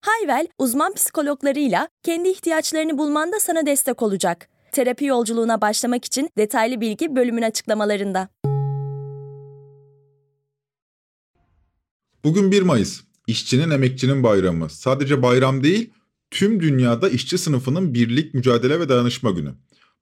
Hayvel, uzman psikologlarıyla kendi ihtiyaçlarını bulmanda sana destek olacak. Terapi yolculuğuna başlamak için detaylı bilgi bölümün açıklamalarında. Bugün 1 Mayıs. İşçinin, emekçinin bayramı. Sadece bayram değil, tüm dünyada işçi sınıfının birlik, mücadele ve dayanışma günü.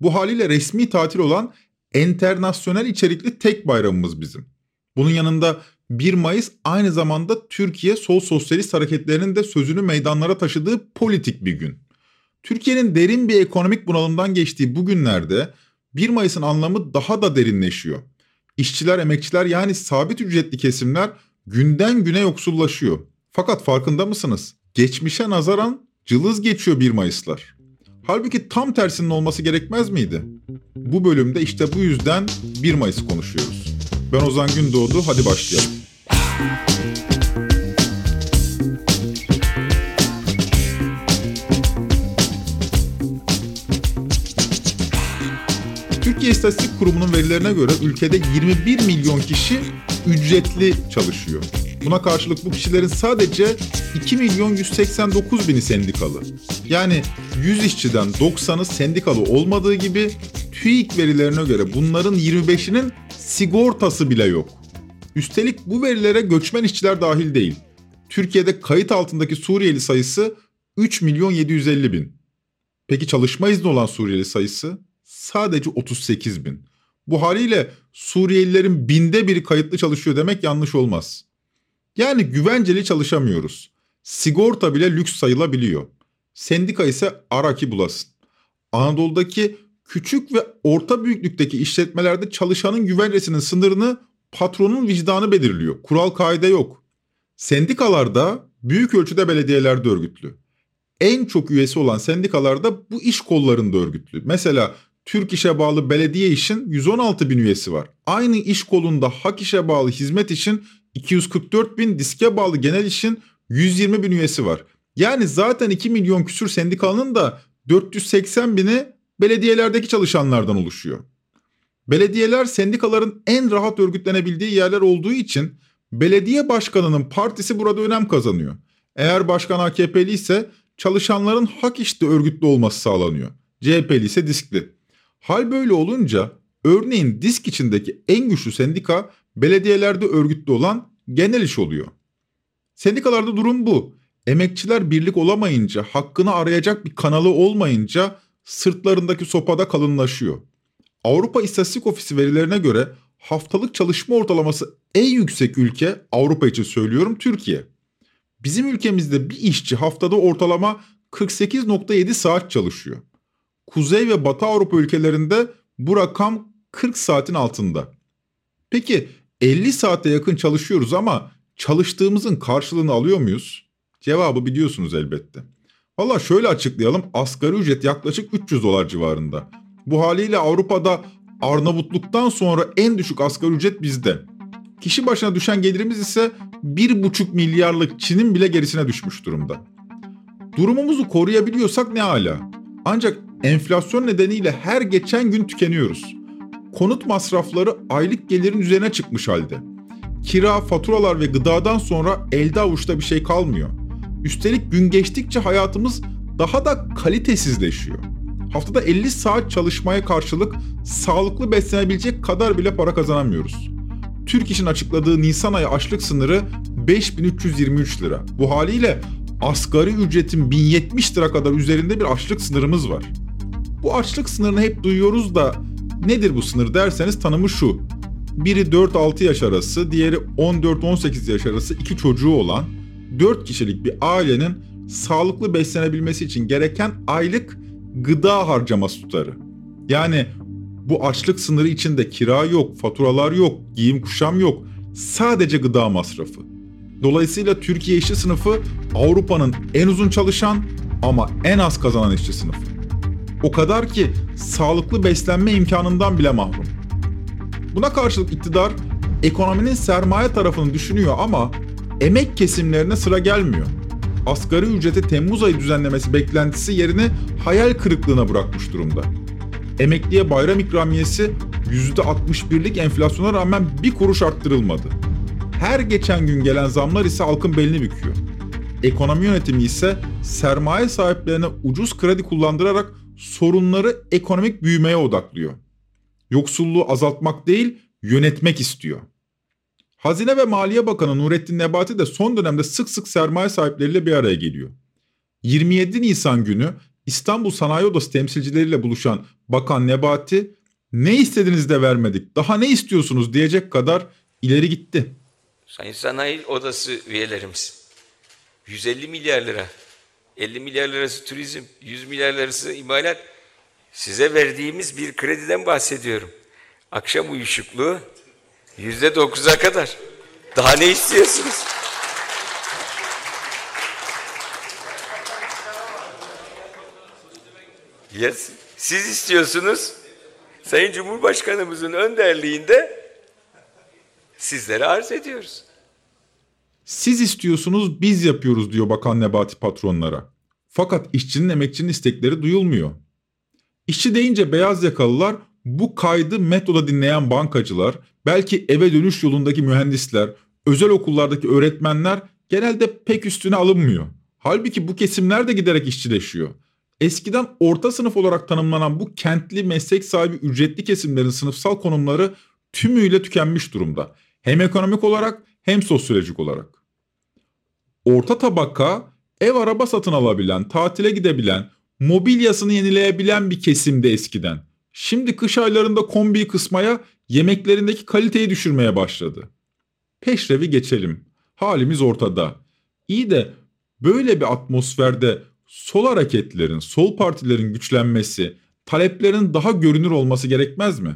Bu haliyle resmi tatil olan enternasyonel içerikli tek bayramımız bizim. Bunun yanında 1 Mayıs aynı zamanda Türkiye sol sosyalist hareketlerinin de sözünü meydanlara taşıdığı politik bir gün. Türkiye'nin derin bir ekonomik bunalımdan geçtiği bu günlerde 1 Mayıs'ın anlamı daha da derinleşiyor. İşçiler, emekçiler yani sabit ücretli kesimler günden güne yoksullaşıyor. Fakat farkında mısınız? Geçmişe nazaran cılız geçiyor 1 Mayıs'lar. Halbuki tam tersinin olması gerekmez miydi? Bu bölümde işte bu yüzden 1 Mayıs konuşuyoruz. Ben Ozan Gündoğdu, hadi başlayalım. Türkiye İstatistik Kurumu'nun verilerine göre ülkede 21 milyon kişi ücretli çalışıyor. Buna karşılık bu kişilerin sadece 2 milyon 189 bini sendikalı. Yani 100 işçiden 90'ı sendikalı olmadığı gibi TÜİK verilerine göre bunların 25'inin sigortası bile yok. Üstelik bu verilere göçmen işçiler dahil değil. Türkiye'de kayıt altındaki Suriyeli sayısı 3 milyon 750 bin. Peki çalışma izni olan Suriyeli sayısı sadece 38 bin. Bu haliyle Suriyelilerin binde biri kayıtlı çalışıyor demek yanlış olmaz. Yani güvenceli çalışamıyoruz. Sigorta bile lüks sayılabiliyor. Sendika ise araki bulasın. Anadolu'daki küçük ve orta büyüklükteki işletmelerde çalışanın güvencesinin sınırını patronun vicdanı belirliyor. Kural kaide yok. Sendikalarda büyük ölçüde belediyelerde örgütlü. En çok üyesi olan sendikalarda bu iş kollarında örgütlü. Mesela Türk İş'e bağlı belediye işin 116 bin üyesi var. Aynı iş kolunda Hak İş'e bağlı hizmet işin 244 bin, diske bağlı genel işin 120 bin üyesi var. Yani zaten 2 milyon küsür sendikanın da 480 bini belediyelerdeki çalışanlardan oluşuyor. Belediyeler sendikaların en rahat örgütlenebildiği yerler olduğu için belediye başkanının partisi burada önem kazanıyor. Eğer başkan AKP'li ise çalışanların hak işte örgütlü olması sağlanıyor. CHP'li ise diskli. Hal böyle olunca örneğin disk içindeki en güçlü sendika belediyelerde örgütlü olan genel iş oluyor. Sendikalarda durum bu. Emekçiler birlik olamayınca, hakkını arayacak bir kanalı olmayınca sırtlarındaki sopada kalınlaşıyor. Avrupa İstatistik Ofisi verilerine göre haftalık çalışma ortalaması en yüksek ülke Avrupa için söylüyorum Türkiye. Bizim ülkemizde bir işçi haftada ortalama 48.7 saat çalışıyor. Kuzey ve Batı Avrupa ülkelerinde bu rakam 40 saatin altında. Peki 50 saate yakın çalışıyoruz ama çalıştığımızın karşılığını alıyor muyuz? Cevabı biliyorsunuz elbette. Valla şöyle açıklayalım asgari ücret yaklaşık 300 dolar civarında. Bu haliyle Avrupa'da Arnavutluk'tan sonra en düşük asgari ücret bizde. Kişi başına düşen gelirimiz ise 1,5 milyarlık Çin'in bile gerisine düşmüş durumda. Durumumuzu koruyabiliyorsak ne hala. Ancak enflasyon nedeniyle her geçen gün tükeniyoruz. Konut masrafları aylık gelirin üzerine çıkmış halde. Kira, faturalar ve gıdadan sonra elde avuçta bir şey kalmıyor. Üstelik gün geçtikçe hayatımız daha da kalitesizleşiyor. Haftada 50 saat çalışmaya karşılık sağlıklı beslenebilecek kadar bile para kazanamıyoruz. Türk İş'in açıkladığı Nisan ayı açlık sınırı 5323 lira. Bu haliyle asgari ücretin 1070 lira kadar üzerinde bir açlık sınırımız var. Bu açlık sınırını hep duyuyoruz da nedir bu sınır derseniz tanımı şu. Biri 4-6 yaş arası, diğeri 14-18 yaş arası iki çocuğu olan 4 kişilik bir ailenin sağlıklı beslenebilmesi için gereken aylık gıda harcaması tutarı. Yani bu açlık sınırı içinde kira yok, faturalar yok, giyim kuşam yok. Sadece gıda masrafı. Dolayısıyla Türkiye işçi sınıfı Avrupa'nın en uzun çalışan ama en az kazanan işçi sınıfı. O kadar ki sağlıklı beslenme imkanından bile mahrum. Buna karşılık iktidar ekonominin sermaye tarafını düşünüyor ama emek kesimlerine sıra gelmiyor. Asgari ücreti Temmuz ayı düzenlemesi beklentisi yerini hayal kırıklığına bırakmış durumda. Emekliye bayram ikramiyesi %61'lik enflasyona rağmen bir kuruş arttırılmadı. Her geçen gün gelen zamlar ise halkın belini büküyor. Ekonomi yönetimi ise sermaye sahiplerine ucuz kredi kullandırarak sorunları ekonomik büyümeye odaklıyor. Yoksulluğu azaltmak değil, yönetmek istiyor. Hazine ve Maliye Bakanı Nurettin Nebati de son dönemde sık sık sermaye sahipleriyle bir araya geliyor. 27 Nisan günü İstanbul Sanayi Odası temsilcileriyle buluşan Bakan Nebati, ne istediniz de vermedik, daha ne istiyorsunuz diyecek kadar ileri gitti. Sayın Sanayi Odası üyelerimiz, 150 milyar lira, 50 milyar lirası turizm, 100 milyar lirası imalat, size verdiğimiz bir krediden bahsediyorum. Akşam uyuşukluğu yüzde dokuza kadar. Daha ne istiyorsunuz? Yes. Siz istiyorsunuz. Sayın Cumhurbaşkanımızın önderliğinde sizlere arz ediyoruz. Siz istiyorsunuz biz yapıyoruz diyor Bakan Nebati patronlara. Fakat işçinin emekçinin istekleri duyulmuyor. İşçi deyince beyaz yakalılar bu kaydı metroda dinleyen bankacılar, belki eve dönüş yolundaki mühendisler, özel okullardaki öğretmenler genelde pek üstüne alınmıyor. Halbuki bu kesimler de giderek işçileşiyor. Eskiden orta sınıf olarak tanımlanan bu kentli meslek sahibi ücretli kesimlerin sınıfsal konumları tümüyle tükenmiş durumda. Hem ekonomik olarak hem sosyolojik olarak. Orta tabaka ev araba satın alabilen, tatile gidebilen, mobilyasını yenileyebilen bir kesimde eskiden. Şimdi kış aylarında kombiyi kısmaya, yemeklerindeki kaliteyi düşürmeye başladı. Peşrevi geçelim. Halimiz ortada. İyi de böyle bir atmosferde sol hareketlerin, sol partilerin güçlenmesi, taleplerin daha görünür olması gerekmez mi?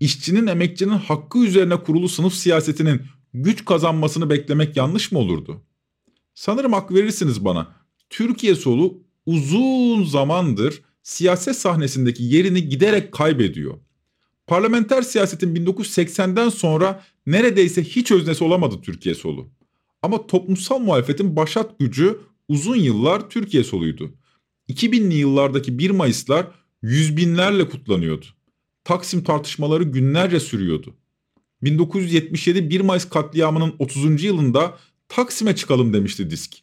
İşçinin, emekçinin hakkı üzerine kurulu sınıf siyasetinin güç kazanmasını beklemek yanlış mı olurdu? Sanırım hak verirsiniz bana. Türkiye solu uzun zamandır siyaset sahnesindeki yerini giderek kaybediyor. Parlamenter siyasetin 1980'den sonra neredeyse hiç öznesi olamadı Türkiye solu. Ama toplumsal muhalefetin başat gücü uzun yıllar Türkiye soluydu. 2000'li yıllardaki 1 Mayıslar yüz binlerle kutlanıyordu. Taksim tartışmaları günlerce sürüyordu. 1977 1 Mayıs katliamının 30. yılında Taksim'e çıkalım demişti disk.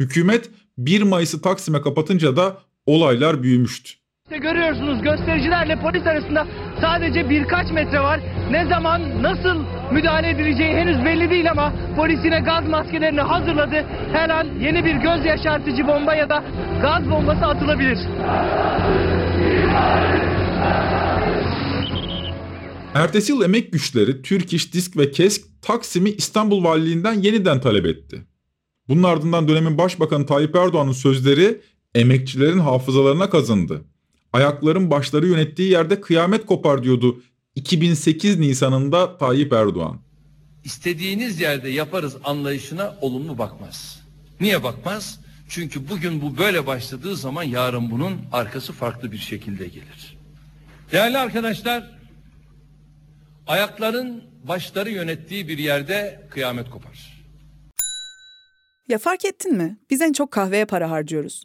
Hükümet 1 Mayıs'ı Taksim'e kapatınca da olaylar büyümüştü. İşte görüyorsunuz göstericilerle polis arasında sadece birkaç metre var. Ne zaman nasıl müdahale edileceği henüz belli değil ama polis yine gaz maskelerini hazırladı. Her an yeni bir göz yaşartıcı bomba ya da gaz bombası atılabilir. Ertesi yıl emek güçleri Türk İş, Disk ve KESK Taksim'i İstanbul Valiliğinden yeniden talep etti. Bunun ardından dönemin Başbakanı Tayyip Erdoğan'ın sözleri emekçilerin hafızalarına kazındı. Ayakların başları yönettiği yerde kıyamet kopar diyordu 2008 Nisan'ında Tayyip Erdoğan. İstediğiniz yerde yaparız anlayışına olumlu bakmaz. Niye bakmaz? Çünkü bugün bu böyle başladığı zaman yarın bunun arkası farklı bir şekilde gelir. Değerli arkadaşlar, ayakların başları yönettiği bir yerde kıyamet kopar. Ya fark ettin mi? Biz en çok kahveye para harcıyoruz.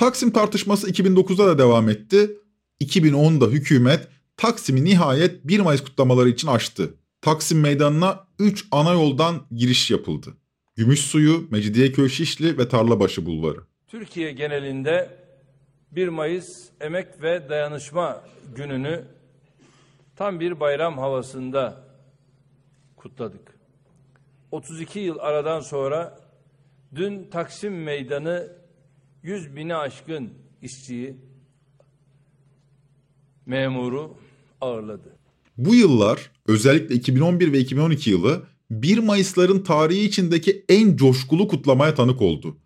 Taksim tartışması 2009'da da devam etti. 2010'da hükümet Taksim'i nihayet 1 Mayıs kutlamaları için açtı. Taksim Meydanı'na 3 ana yoldan giriş yapıldı. Gümüşsuyu, Mecidiyeköy Şişli ve Tarlabaşı Bulvarı. Türkiye genelinde 1 Mayıs Emek ve Dayanışma Günü'nü tam bir bayram havasında kutladık. 32 yıl aradan sonra dün Taksim Meydanı 100 bini aşkın işçiyi, memuru ağırladı. Bu yıllar özellikle 2011 ve 2012 yılı 1 Mayıs'ların tarihi içindeki en coşkulu kutlamaya tanık oldu.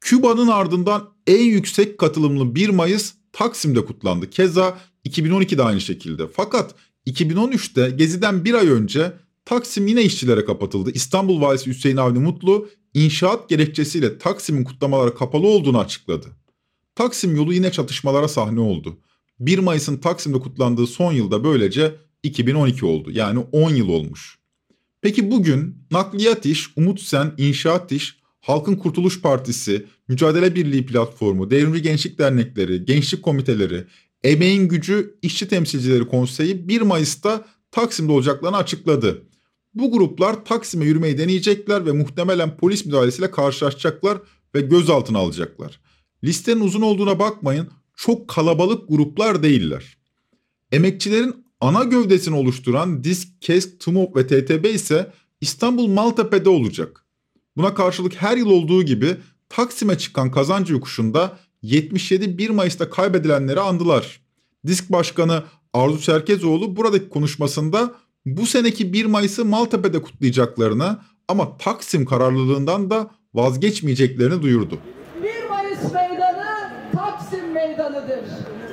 Küba'nın ardından en yüksek katılımlı 1 Mayıs Taksim'de kutlandı. Keza 2012'de aynı şekilde. Fakat 2013'te Gezi'den bir ay önce Taksim yine işçilere kapatıldı. İstanbul Valisi Hüseyin Avni Mutlu inşaat gerekçesiyle Taksim'in kutlamalara kapalı olduğunu açıkladı. Taksim yolu yine çatışmalara sahne oldu. 1 Mayıs'ın Taksim'de kutlandığı son yılda böylece 2012 oldu. Yani 10 yıl olmuş. Peki bugün Nakliyat İş, Umut Sen, İnşaat İş, Halkın Kurtuluş Partisi, Mücadele Birliği Platformu, Devrimci Gençlik Dernekleri, Gençlik Komiteleri, Emeğin Gücü İşçi Temsilcileri Konseyi 1 Mayıs'ta Taksim'de olacaklarını açıkladı. Bu gruplar Taksim'e yürümeyi deneyecekler ve muhtemelen polis müdahalesiyle karşılaşacaklar ve gözaltına alacaklar. Listenin uzun olduğuna bakmayın, çok kalabalık gruplar değiller. Emekçilerin ana gövdesini oluşturan DİSK, KESK, TUMOP ve TTB ise İstanbul Maltepe'de olacak. Buna karşılık her yıl olduğu gibi Taksim'e çıkan kazancı yokuşunda 77 1 Mayıs'ta kaybedilenleri andılar. Disk Başkanı Arzu Çerkezoğlu buradaki konuşmasında bu seneki 1 Mayıs'ı Maltepe'de kutlayacaklarını ama Taksim kararlılığından da vazgeçmeyeceklerini duyurdu. 1 Mayıs meydanı Taksim meydanıdır.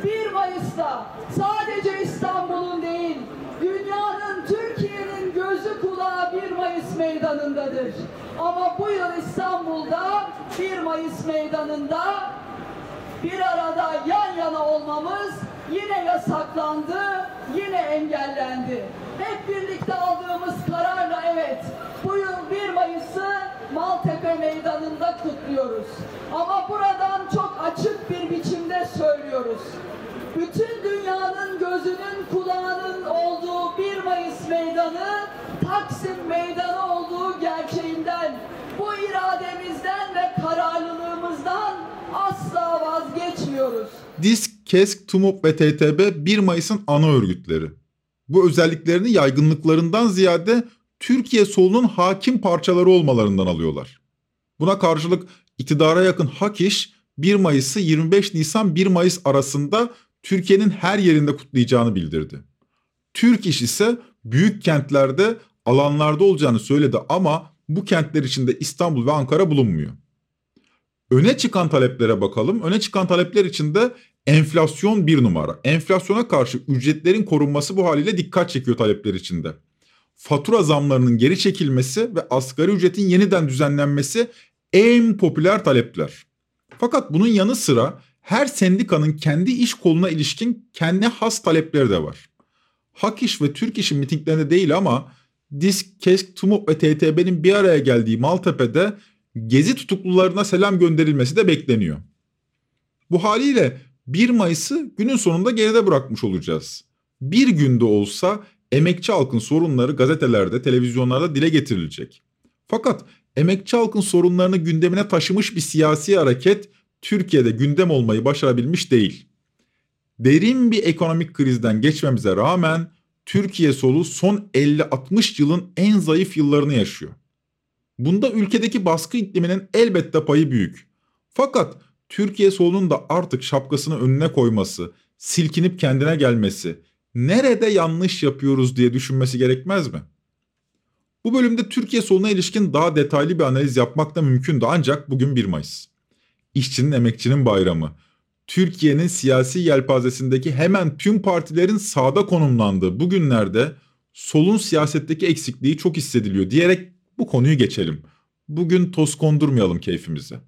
1 Mayıs'ta sadece İstanbul'un değil, dünyanın, Türkiye'nin gözü kulağı 1 Mayıs meydanındadır. Ama bu yıl İstanbul'da 1 Mayıs meydanında bir arada yan yana olmamız yine yasaklandı, yine engellendi. Hep birlikte aldığımız kararla evet bu yıl 1 Mayıs'ı Maltepe Meydanı'nda kutluyoruz. Ama buradan çok açık bir biçimde söylüyoruz. Bütün dünyanın gözünün kulağının olduğu 1 Mayıs Meydanı Taksim Meydanı olduğu gerçeğinden bu irademizden ve kararlılığımızdan asla vazgeçmiyoruz. DİSK, KESK, TUMOP ve TTB 1 Mayıs'ın ana örgütleri. Bu özelliklerini yaygınlıklarından ziyade Türkiye solunun hakim parçaları olmalarından alıyorlar. Buna karşılık iktidara yakın Hak İş 1 Mayıs'ı 25 Nisan 1 Mayıs arasında Türkiye'nin her yerinde kutlayacağını bildirdi. Türk İş ise büyük kentlerde alanlarda olacağını söyledi ama bu kentler içinde İstanbul ve Ankara bulunmuyor. Öne çıkan taleplere bakalım. Öne çıkan talepler içinde enflasyon bir numara. Enflasyona karşı ücretlerin korunması bu haliyle dikkat çekiyor talepler içinde. Fatura zamlarının geri çekilmesi ve asgari ücretin yeniden düzenlenmesi en popüler talepler. Fakat bunun yanı sıra her sendikanın kendi iş koluna ilişkin kendi has talepleri de var. Hak İş ve Türk İş'in mitinglerinde değil ama DİSK, KESK, TUMOP ve TTB'nin bir araya geldiği Maltepe'de gezi tutuklularına selam gönderilmesi de bekleniyor. Bu haliyle 1 Mayıs'ı günün sonunda geride bırakmış olacağız. Bir günde olsa emekçi halkın sorunları gazetelerde, televizyonlarda dile getirilecek. Fakat emekçi halkın sorunlarını gündemine taşımış bir siyasi hareket Türkiye'de gündem olmayı başarabilmiş değil. Derin bir ekonomik krizden geçmemize rağmen Türkiye solu son 50-60 yılın en zayıf yıllarını yaşıyor. Bunda ülkedeki baskı ikliminin elbette payı büyük. Fakat Türkiye solunun da artık şapkasını önüne koyması, silkinip kendine gelmesi, nerede yanlış yapıyoruz diye düşünmesi gerekmez mi? Bu bölümde Türkiye soluna ilişkin daha detaylı bir analiz yapmak da mümkündü ancak bugün 1 Mayıs. İşçinin emekçinin bayramı. Türkiye'nin siyasi yelpazesindeki hemen tüm partilerin sağda konumlandığı bu günlerde solun siyasetteki eksikliği çok hissediliyor diyerek bu konuyu geçelim. Bugün toz kondurmayalım keyfimize.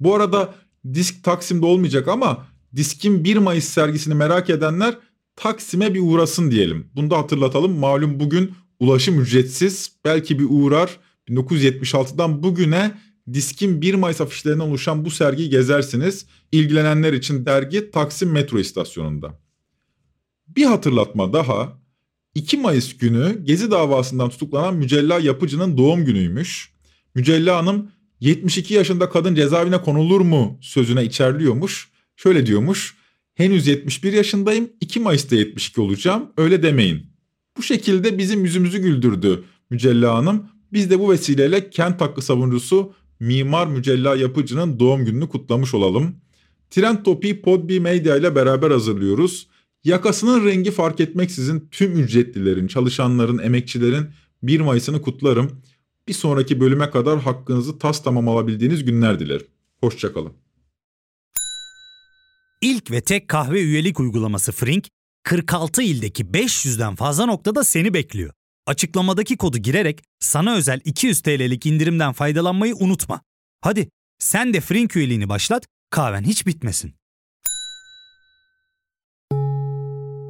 Bu arada disk Taksim'de olmayacak ama diskin 1 Mayıs sergisini merak edenler Taksim'e bir uğrasın diyelim. Bunu da hatırlatalım. Malum bugün ulaşım ücretsiz. Belki bir uğrar 1976'dan bugüne diskin 1 Mayıs afişlerinden oluşan bu sergiyi gezersiniz. İlgilenenler için dergi Taksim metro istasyonunda. Bir hatırlatma daha. 2 Mayıs günü Gezi davasından tutuklanan Mücella Yapıcı'nın doğum günüymüş. Mücella Hanım 72 yaşında kadın cezaevine konulur mu sözüne içerliyormuş. Şöyle diyormuş. Henüz 71 yaşındayım 2 Mayıs'ta 72 olacağım öyle demeyin. Bu şekilde bizim yüzümüzü güldürdü Mücella Hanım. Biz de bu vesileyle kent hakkı savunucusu Mimar Mücella Yapıcı'nın doğum gününü kutlamış olalım. Trend Topi'yi Podbi Media ile beraber hazırlıyoruz. Yakasının rengi fark etmeksizin tüm ücretlilerin, çalışanların, emekçilerin 1 Mayıs'ını kutlarım. Bir sonraki bölüme kadar hakkınızı tas tamam alabildiğiniz günler dilerim. Hoşçakalın. İlk ve tek kahve üyelik uygulaması Frink, 46 ildeki 500'den fazla noktada seni bekliyor. Açıklamadaki kodu girerek sana özel 200 TL'lik indirimden faydalanmayı unutma. Hadi sen de Frink üyeliğini başlat, kahven hiç bitmesin.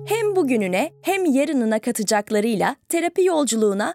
Hem bugününe hem yarınına katacaklarıyla terapi yolculuğuna